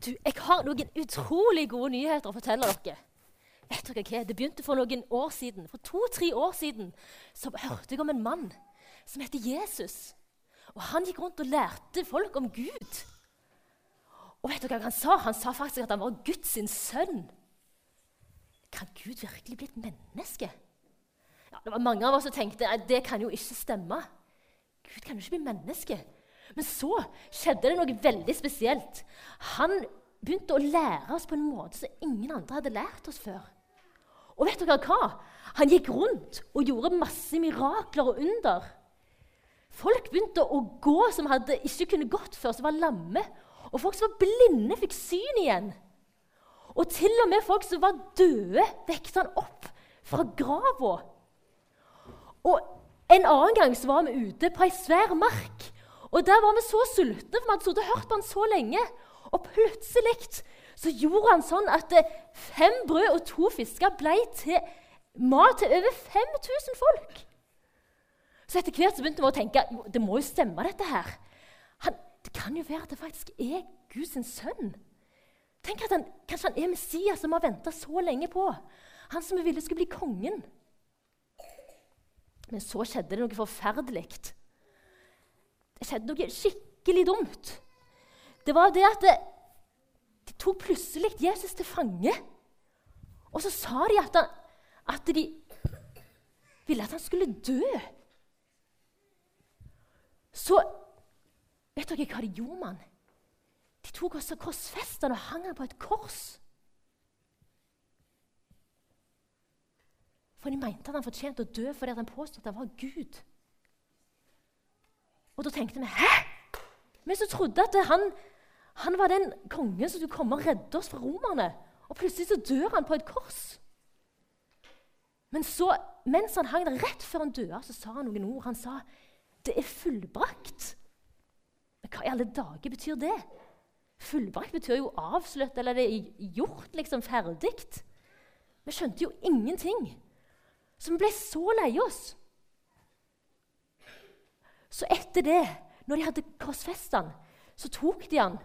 Du, jeg har noen utrolig gode nyheter å fortelle dere. Vet dere hva? Det begynte for noen år siden. For to-tre år siden så hørte jeg om en mann som heter Jesus. Og Han gikk rundt og lærte folk om Gud. Og vet dere hva Han sa Han sa faktisk at han var Guds sønn. Kan Gud virkelig bli et menneske? Ja, det var Mange av oss som tenkte at det kan jo ikke stemme. Gud kan jo ikke bli menneske. Men så skjedde det noe veldig spesielt. Han begynte å lære oss på en måte som ingen andre hadde lært oss før. Og vet dere hva? Han gikk rundt og gjorde masse mirakler og under. Folk begynte å gå som hadde ikke kunne gått før, som var lamme. Og folk som var blinde, fikk syn igjen. Og til og med folk som var døde, vekket han opp fra grava. Og en annen gang så var vi ute på ei svær mark. Og der var vi så sultne, for vi hadde sittet og hørt på han så lenge. Og plutselig så gjorde han sånn at fem brød og to fisker ble til mat til over 5000 folk. Så etter hvert så begynte vi å tenke jo, det må jo stemme, dette her. Han, det kan jo være at det faktisk er Guds sønn. Tenk at han, Kanskje han er Messias som vi har venta så lenge på. Han som vi ville skulle bli kongen. Men så skjedde det noe forferdelig. Det skjedde noe skikkelig dumt. Det var det at det, de tok plutselig Jesus til fange. Og så sa de at, han, at de ville at han skulle dø. Så vet dere hva de gjorde med han? De tok også korsfestet og hang han på et kors. For de mente at han fortjente å dø fordi han påstod at han var Gud. Og da tenkte vi Hæ? Vi som trodde at han, han var den kongen som skulle komme og redde oss fra romerne. Og plutselig så dør han på et kors. Men så, mens han hang der rett før han døde, så sa han noen ord. Han sa det er fullbrakt. Men hva i alle dager betyr det? Fullbrakt betyr jo avslutt, eller det er gjort, liksom ferdig. Vi skjønte jo ingenting. Så vi ble så lei oss. Så etter det, når de hadde korsfesta han, så tok de han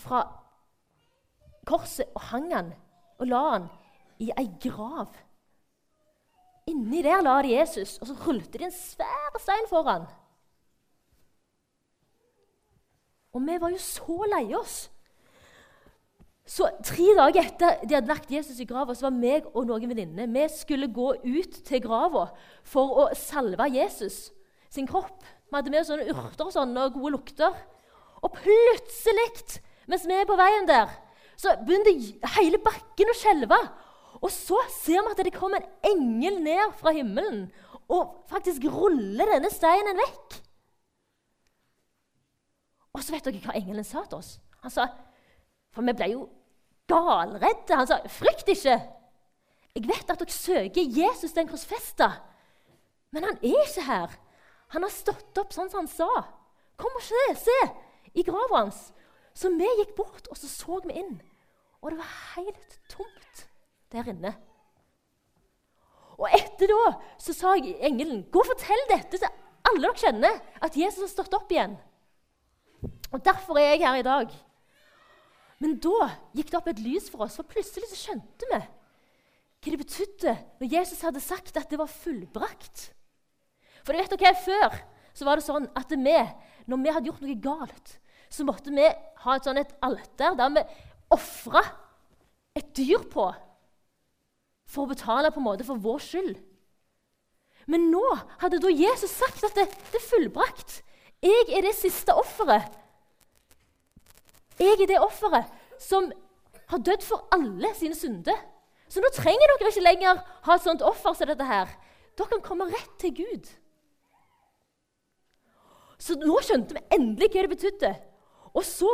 fra korset og hang han og la han i ei grav. Inni der la de Jesus, og så rullte de en svær stein foran. Og vi var jo så lei oss. Så Tre dager etter de hadde lagt Jesus i grava, var meg og noen venninner Vi skulle gå ut til grava for å salve Jesus sin kropp. Vi hadde med oss sånne urter og, sånne, og gode lukter. Og plutselig, mens vi er på veien der, så begynner hele bakken å skjelve. Og så ser vi at det kommer en engel ned fra himmelen og faktisk ruller denne steinen vekk. Og så vet dere hva engelen sa til oss? Han sa, For vi ble jo galredde. Han sa, 'Frykt ikke. Jeg vet at dere søker Jesus den korsfesta, men han er ikke her.' Han har stått opp sånn som han sa. Kom og se, se i grava hans. Så vi gikk bort, og så så vi inn. Og det var helt tomt der inne. Og etter da så sa jeg engelen, 'Gå og fortell dette til alle dere kjenner, at Jesus har stått opp igjen.' Og Derfor er jeg her i dag. Men da gikk det opp et lys for oss, for plutselig så skjønte vi hva det betydde når Jesus hadde sagt at det var fullbrakt. For vet dere, Før så var det sånn at vi, når vi hadde gjort noe galt, så måtte vi ha et, sånn et alter der vi ofra et dyr på for å betale på en måte for vår skyld. Men nå hadde da Jesus sagt at det, det er fullbrakt. Jeg er det siste offeret. Jeg er det offeret som har dødd for alle sine synder. Så nå trenger dere ikke lenger ha et sånt offer som dette her. Dere kan komme rett til Gud. Så nå skjønte vi endelig hva det betydde. Og så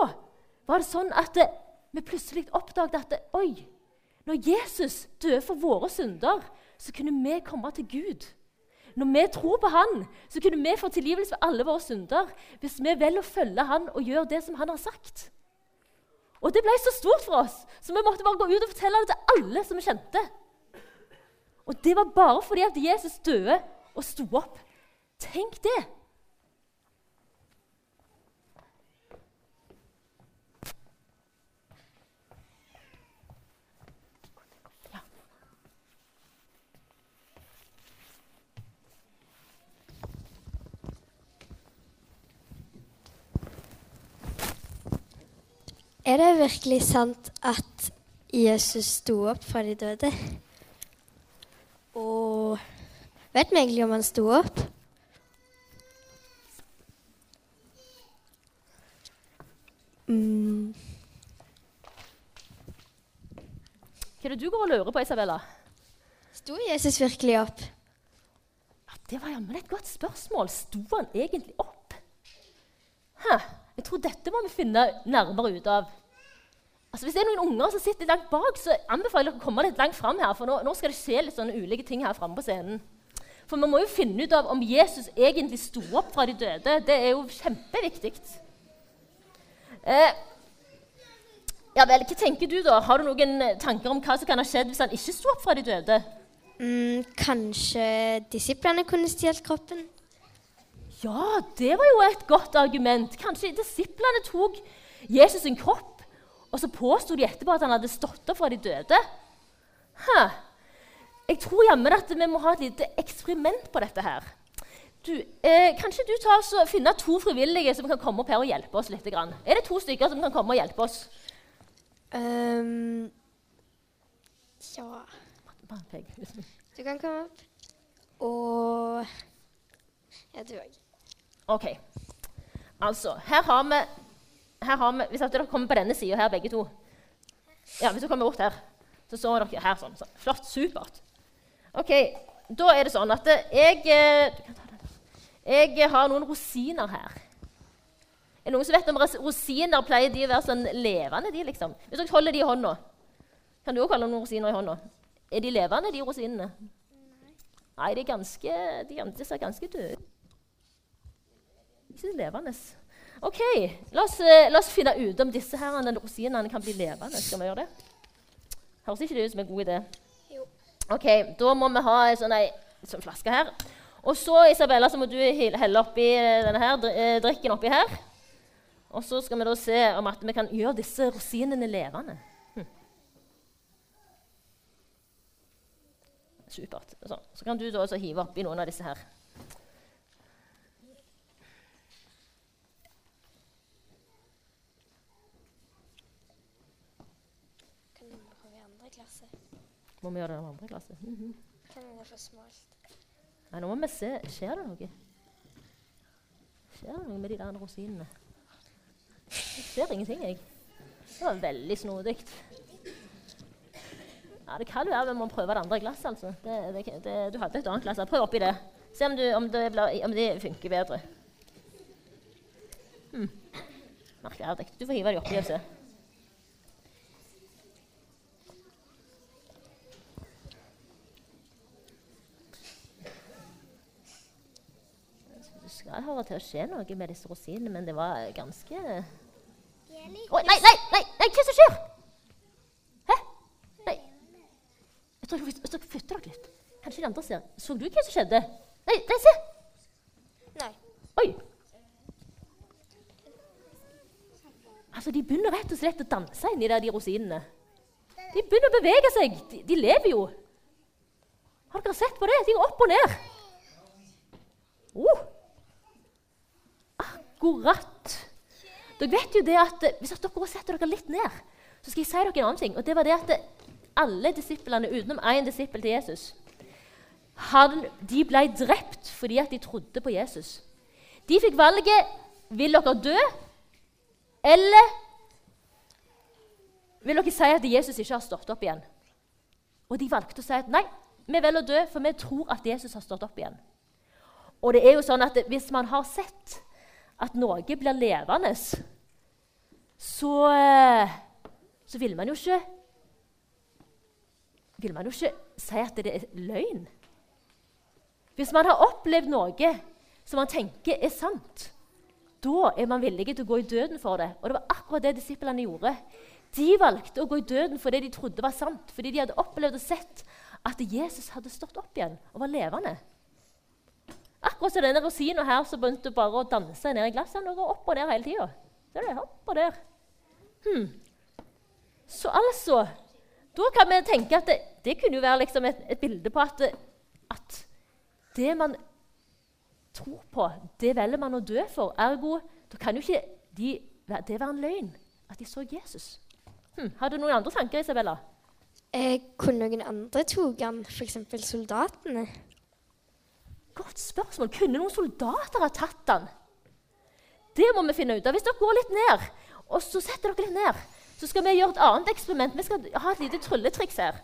var det sånn at vi plutselig oppdaget at oi, når Jesus døde for våre synder, så kunne vi komme til Gud. Når vi tror på Han, så kunne vi få tilgivelse for alle våre synder hvis vi velger å følge Han og gjøre det som Han har sagt. Og Det ble så stort for oss, så vi måtte bare gå ut og fortelle det til alle som vi kjente. Og det var bare fordi at Jesus døde og sto opp. Tenk det! Er det virkelig sant at Jesus sto opp fra de døde? Og vet vi egentlig om han sto opp? Mm. Hva er det du går og lurer på, Isabella? Sto Jesus virkelig opp? Ja, det var jammen et godt spørsmål. Sto han egentlig opp? Hæ, jeg tror dette må vi finne nærmere ut av. Altså, hvis det er noen unger som sitter langt bak, så anbefaler jeg å komme litt langt fram her. For nå, nå skal det skje litt sånne ulike ting her framme på scenen. For vi må jo finne ut av om Jesus egentlig sto opp fra de døde. Det er jo kjempeviktig. Eh, ja vel, Hva tenker du, da? Har du noen tanker om hva som kan ha skjedd hvis han ikke sto opp fra de døde? Mm, kanskje disiplene kunne stjålet kroppen? Ja, det var jo et godt argument. Kanskje disiplene tok Jesus sin kropp, og så påsto de etterpå at han hadde stått opp fra de døde. Hæ? Jeg tror jammen at vi må ha et lite eksperiment på dette her. Du, eh, kanskje du tar oss og finner to frivillige som kan komme opp her og hjelpe oss litt? Grann. Er det to stykker som kan komme og hjelpe oss? Um, ja Du kan komme opp. Og Ja, du òg. OK. Altså, her har vi, vi Hvis dere kommer på denne sida her, begge to Ja, Hvis dere kommer bort her, så så dere her sånn. Så, Flott. Supert. OK. Da er det sånn at jeg eh, Jeg har noen rosiner her. Er det noen som vet om rosiner pleier de å være sånn levende? de liksom? Hvis dere holder de i hånda Kan du òg holde noen rosiner i hånda? Er de levende, de rosinene? Nei, de, er ganske, de, de ser ganske døde ut. Ikke levende. OK, la oss, eh, la oss finne ut om disse her, rosinene kan bli levende. Skal vi gjøre det? Høres ikke det ut som en god idé? Jo. OK, da må vi ha en sånn, sånn flaske her. Og så, Isabella, så må du helle oppi denne her, eh, drikken oppi her. Og så skal vi da se om at vi kan gjøre disse rosinene levende. Hm. Supert. Så, Så kan du da også hive oppi noen av disse her. Kan du prøve i andre klasse? Må vi gjøre det i andre klasse? Mm -hmm. for smalt? Nei, nå må vi se. Skjer det noe? Skjer det noe med de der rosinene? Jeg ser ingenting, jeg. Det var veldig snodig. Ja, det kan være vi må prøve det andre glasset, altså. Det, det, det, du hadde et annet glass. Prøv oppi det. Se om, du, om, det, blir, om det funker bedre. Hmm. Merkverdig. Du får hive det oppi og se. Høre til å skje noe med disse rosinene, men det var ganske Oi, nei, nei, nei, nei, hva som skjer? Hæ? Nei. Jeg tror jeg flytter flytte dere litt. Kanskje de andre ser. Så du hva som skjedde? Nei, nei, se! Nei. Oi! Altså, De begynner rett og slett å danse inni der, de rosinene. De begynner å bevege seg. De, de lever jo. Har dere sett på det? De går opp og ned. Oh. Akkurat. Dere vet jo det at eh, Hvis dere setter dere litt ned, så skal jeg si dere en annen ting. Og det var det at eh, alle disiplene utenom én disippel til Jesus han, de ble drept fordi at de trodde på Jesus. De fikk valget vil dere dø, eller vil dere si at Jesus ikke har stått opp igjen. Og de valgte å si at nei, vi velger å dø, for vi tror at Jesus har stått opp igjen. Og det er jo sånn at hvis man har sett at noe blir levende, så, eh, så vil man jo ikke vil man jo ikke si at det er løgn. Hvis man har opplevd noe som man tenker er sant, da er man villig til å gå i døden for det. Og det var akkurat det disiplene gjorde. De valgte å gå i døden for det de trodde var sant, fordi de hadde opplevd og sett at Jesus hadde stått opp igjen og var levende. Akkurat som denne rosina her som begynte bare å danse ned i glasset. Den går opp og ned hele tida. Ser du? Opp og der. Hmm. Så altså Da kan vi tenke at det, det kunne jo være liksom et, et bilde på at, at det man tror på, det velger man å dø for. Ergo da kan jo ikke de, det være en løgn. at de så Jesus. Hmm. Har du noen andre tanker, Isabella? Eh, kunne noen andre tok han, f.eks. soldatene? Godt spørsmål. Kunne noen soldater ha tatt den? Det må vi finne ut av. Hvis dere går litt ned, og så setter dere litt ned, så skal vi gjøre et annet eksperiment. Vi skal ha et lite trylletriks her.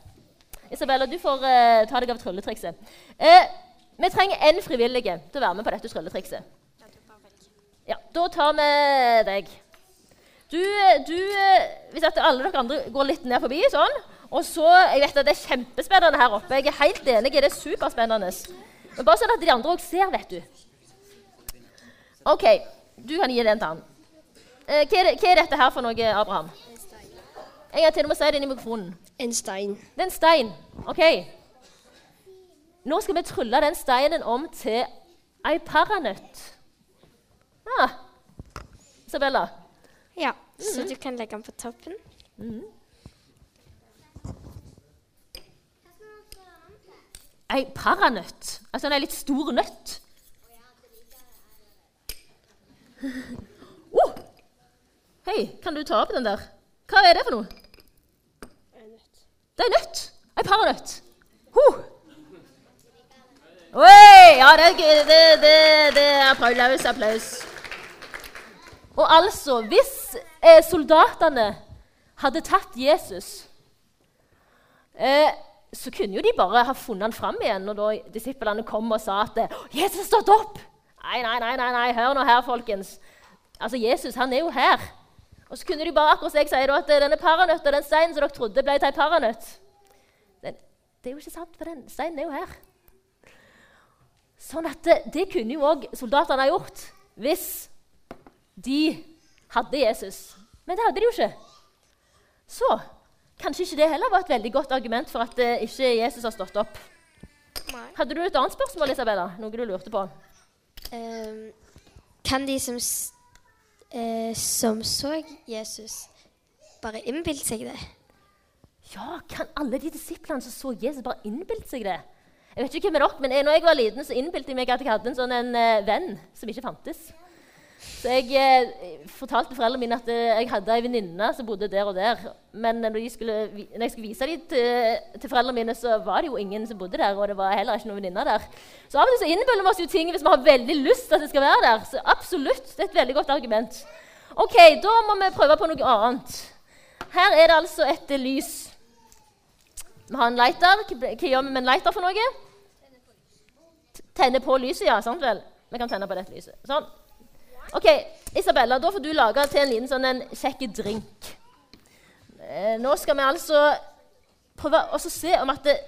Isabella, du får uh, ta deg av trylletrikset. Uh, vi trenger én frivillig til å være med på dette trylletrikset. Ja, Da tar vi deg. Du, du Hvis alle dere andre går litt ned forbi sånn Og så, Jeg vet at det er kjempespennende her oppe. Jeg er helt enig. Det er superspennende. Men bare sånn at de andre òg ser, vet du. OK, du kan gi den til han. Eh, hva, er det, hva, er dette her for noe, Abraham? En gang til. Du må si det inn i mikrofonen. En stein. Det er en stein. OK. Nå skal vi trylle den steinen om til ei paranøtt. Ja. Isabella? Ja, så du kan legge den på toppen. Mm. Ei paranøtt. Altså en litt stor nøtt. oh! Hei, kan du ta opp den der? Hva er det for noe? Det er nøtt. Ei paranøtt. Huh. Oi! Ja, det, det, det, det er applaus, applaus. Og altså, hvis eh, soldatene hadde tatt Jesus eh, så kunne jo de bare ha funnet han fram igjen når da disiplene kom og sa at 'Jesus har stått opp!' Nei, nei, nei, nei, nei, hør nå her, folkens. Altså, Jesus han er jo her. Og så kunne de bare akkurat jeg da, at denne paranøtta, den steinen som dere trodde ble til paranøtt den, Det er jo ikke sant, for den steinen er jo her. Sånn at det, det kunne jo òg soldatene ha gjort hvis de hadde Jesus. Men det hadde de jo ikke. Så kanskje ikke det heller var et veldig godt argument for at uh, ikke Jesus har stått opp. Nei. Hadde du et annet spørsmål, Isabella? Noe du lurte på? Um, kan de som, uh, som så Jesus, bare innbille seg det? Ja, kan alle de disiplene som så Jesus, bare innbilte seg det? Jeg vet ikke hvem er dere, men jeg, når jeg var liten, så innbilte jeg meg at jeg hadde en sånn en, uh, venn som ikke fantes. Så jeg eh, fortalte foreldrene mine at eh, jeg hadde ei venninne som bodde der og der. Men når, skulle, når jeg skulle vise dem til, til, foreldrene mine, så var det jo ingen som bodde der. Og det var heller ikke noen venninner der. Så av og til så innbiller vi oss jo ting hvis vi har veldig lyst til at det skal være der. Så absolutt, det er et veldig godt argument. Ok, da må vi prøve på noe annet. Her er det altså et lys. Vi har en lighter. Hva gjør vi med en lighter for noe? Tenne på lyset, ja. sant vel? Vi kan tenne på dette lyset. Sånn. Ok, Isabella, da får du lage til en liten sånn en kjekk drink. Eh, nå skal vi altså prøve å se om at det,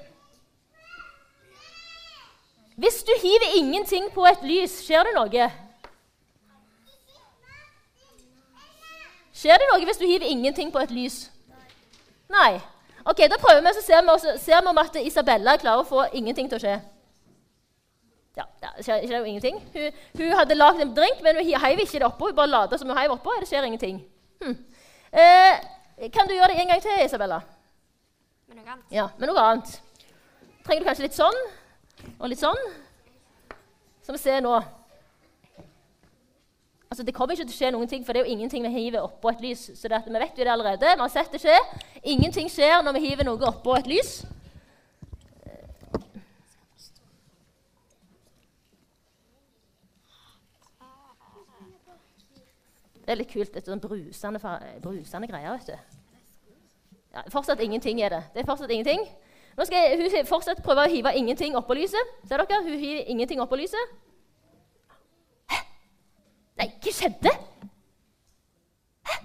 Hvis du hiver ingenting på et lys, skjer det noe? Skjer det noe hvis du hiver ingenting på et lys? Nei. Ok, Da prøver vi, så ser vi, også, ser vi om at Isabella klarer å få ingenting til å skje. Skjer, skjer jo ingenting. Hun, hun hadde lagd en drink, men hun heiv ikke det oppå. Hun bare lata som hun heiv oppå. Det skjer ingenting. Hm. Eh, kan du gjøre det en gang til, Isabella? Med noe annet? Ja, med noe annet. Trenger du kanskje litt sånn og litt sånn? Som vi ser nå. Altså, Det kommer ikke til å skje noen ting, for det er jo ingenting vi hiver oppå et lys. Så det, vi vet jo det allerede. Vi har sett det skje. Ingenting skjer når vi hiver noe oppå et lys. Det er litt kult. Et sånn brusende, brusende greier. vet du. Ja, fortsatt ingenting er det. Det er fortsatt ingenting. Nå skal jeg, hun fortsatt prøve å hive ingenting oppå lyset. Ser dere? Hun hiver ingenting oppå lyset. Hæ? Nei, hva skjedde? Hæ?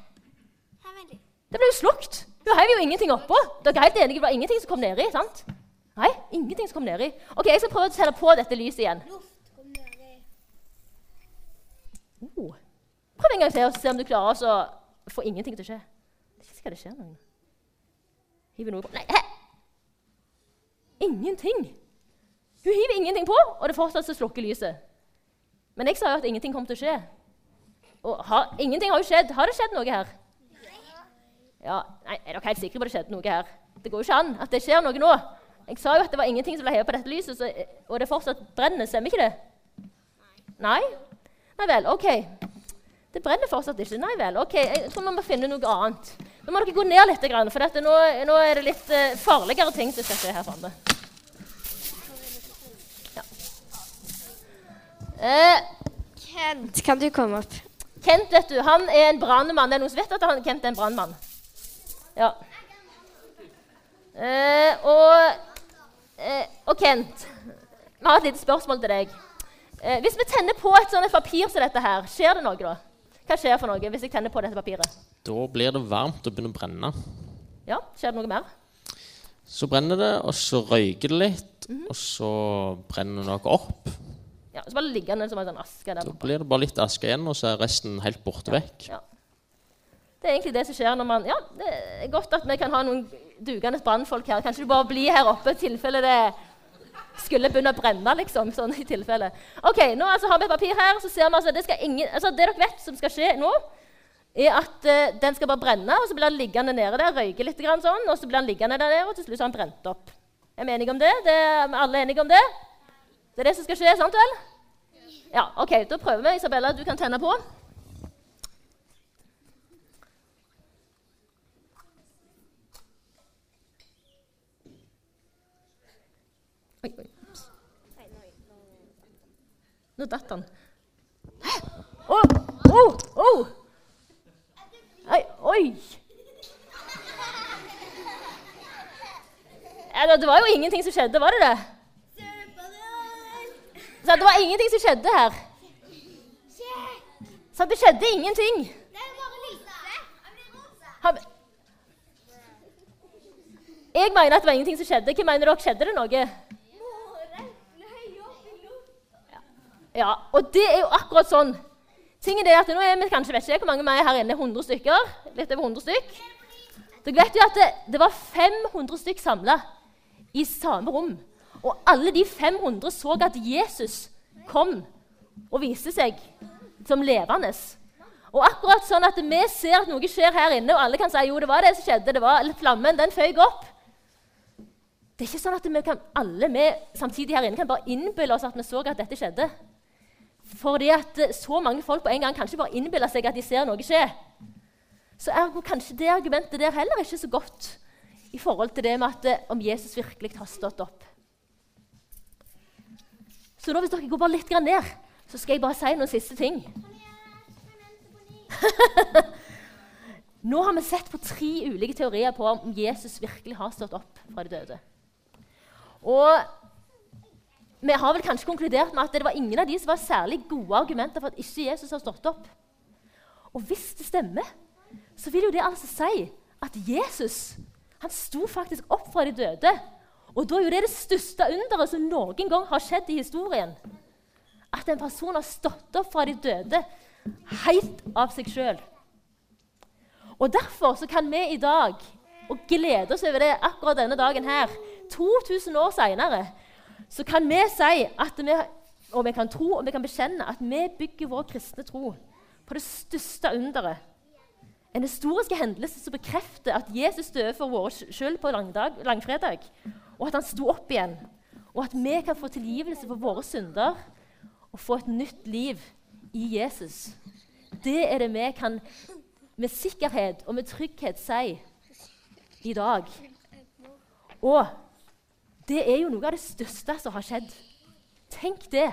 Det ble jo slukt. Hun heiv jo ingenting oppå. Dere er helt enige, Det var ingenting som kom nedi. sant? Nei, ingenting som kom nedi. Ok, Jeg skal prøve å telle på dette lyset igjen. Luft kom nedi. Oh. Prøv en gang til og se om du klarer å få ingenting til å skje. Ikke skal det skje noe. Hiver noe på Nei, hæ? Ingenting! Hun hiver ingenting på, og det fortsatt så slukker lyset. Men jeg sa jo at ingenting kom til å skje. Og har, ingenting har jo skjedd. Har det skjedd noe her? Ja, nei, Er dere helt sikre på at det skjedde noe her? Det går jo ikke an at det skjer noe nå. Jeg sa jo at det var ingenting som ble hevet på dette lyset, så, og det fortsatt brenner. Stemmer ikke det? Nei? Nei vel, OK. Det brenner fortsatt ikke. Nei vel. ok, Jeg tror vi må finne noe annet. Nå må dere gå ned litt, for dette, nå, nå, er det litt uh, farligere ting som skjer skje her framme. Ja. Uh, Kent, kan du komme opp? Kent vet du, han er en brannmann. Det er noen som vet at han, Kent er en brannmann? Ja. Uh, og, og, Kent, vi har et lite spørsmål til deg. hvis vi tenner på et sånt papir som dette her, skjer det noe da? Hva skjer for noe hvis jeg tenner på dette papiret? Da blir det varmt og begynner å brenne. Ja, Skjer det noe mer? Så brenner det, og så røyker det litt, mm -hmm. og så brenner det noe opp. Ja, Så bare liggende som en sånn aske der. Da blir det bare litt aske igjen, og så er resten helt borte ja, vekk. Ja. Det er egentlig det som skjer når man Ja, det er godt at vi kan ha noen dugende brannfolk her. Kanskje du bare blir her oppe i tilfelle det skulle begynne å brenne, liksom. sånn i tilfelle. Ok, Nå altså, har vi et papir her. så ser vi altså, det, ingen, altså, det dere vet som skal skje nå, er at uh, den skal bare brenne, og så blir den liggende nede der, røyke litt grann sånn, og så blir den liggende der og til slutt har den brent opp. Er vi enige om det? det er alle enige om det? Det er det som skal skje, sant vel? Ja, ok, Da prøver vi. Isabella, du kan tenne på. Oi, oi. Nå datt han. Å! Oh, oh, oh. Oi! oi. Ja, det var jo ingenting som skjedde, var det det? Så det var ingenting som skjedde her. Så det skjedde ingenting. Jeg mener at det var ingenting som skjedde. Hva mener dere? Skjedde det noe? Ja, og det er jo akkurat sånn. Tingen er at Nå er vi kanskje vet ikke hvor mange vi er her inne. 100 stykker. Litt over 100 stykk. Dere vet jo at det, det var 500 stykk samla i samme rom. Og alle de 500 så at Jesus kom og viste seg som levende. Og akkurat sånn at vi ser at noe skjer her inne, og alle kan si jo, det var det som skjedde. det var Flammen den føyk opp. Det er ikke sånn at vi kan, alle vi samtidig her inne kan bare innbille oss at vi så at dette skjedde. Fordi at eh, så mange folk på en gang kanskje bare innbiller seg at de ser noe skje. Så ergo kanskje det argumentet der heller ikke så godt i forhold til det med at eh, om Jesus virkelig har stått opp. Så nå hvis dere går bare litt ned, så skal jeg bare si noen siste ting. nå har vi sett på tre ulike teorier på om Jesus virkelig har stått opp fra de døde. Og vi har vel kanskje konkludert med at det var ingen av de som var særlig gode argumenter for at ikke Jesus har stått opp. Og hvis det stemmer, så vil jo det altså si at Jesus han sto faktisk opp fra de døde. Og da er jo det det største underet som noen gang har skjedd i historien. At en person har stått opp fra de døde helt av seg sjøl. Og derfor så kan vi i dag og glede oss over det akkurat denne dagen her, 2000 år seinere, så kan vi si at vi, og vi kan tro og vi kan bekjenne at vi bygger vår kristne tro på det største underet. En historisk hendelse som bekrefter at Jesus døde for vår skyld på langdag, langfredag, og at han sto opp igjen. Og at vi kan få tilgivelse for våre synder og få et nytt liv i Jesus. Det er det vi kan med sikkerhet og med trygghet si i dag. Og det er jo noe av det største som har skjedd. Tenk det.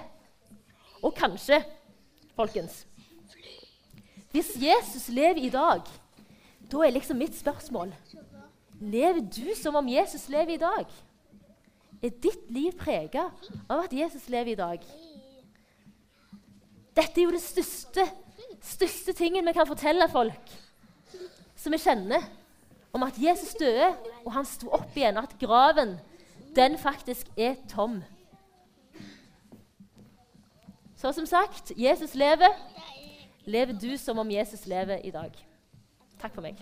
Og kanskje, folkens Hvis Jesus lever i dag, da er liksom mitt spørsmål Lever du som om Jesus lever i dag? Er ditt liv prega av at Jesus lever i dag? Dette er jo det største, største tingen vi kan fortelle folk som vi kjenner, om at Jesus døde, og han sto opp igjen, og at graven den faktisk er tom. Så som sagt, Jesus lever. Lever du som om Jesus lever i dag? Takk for meg.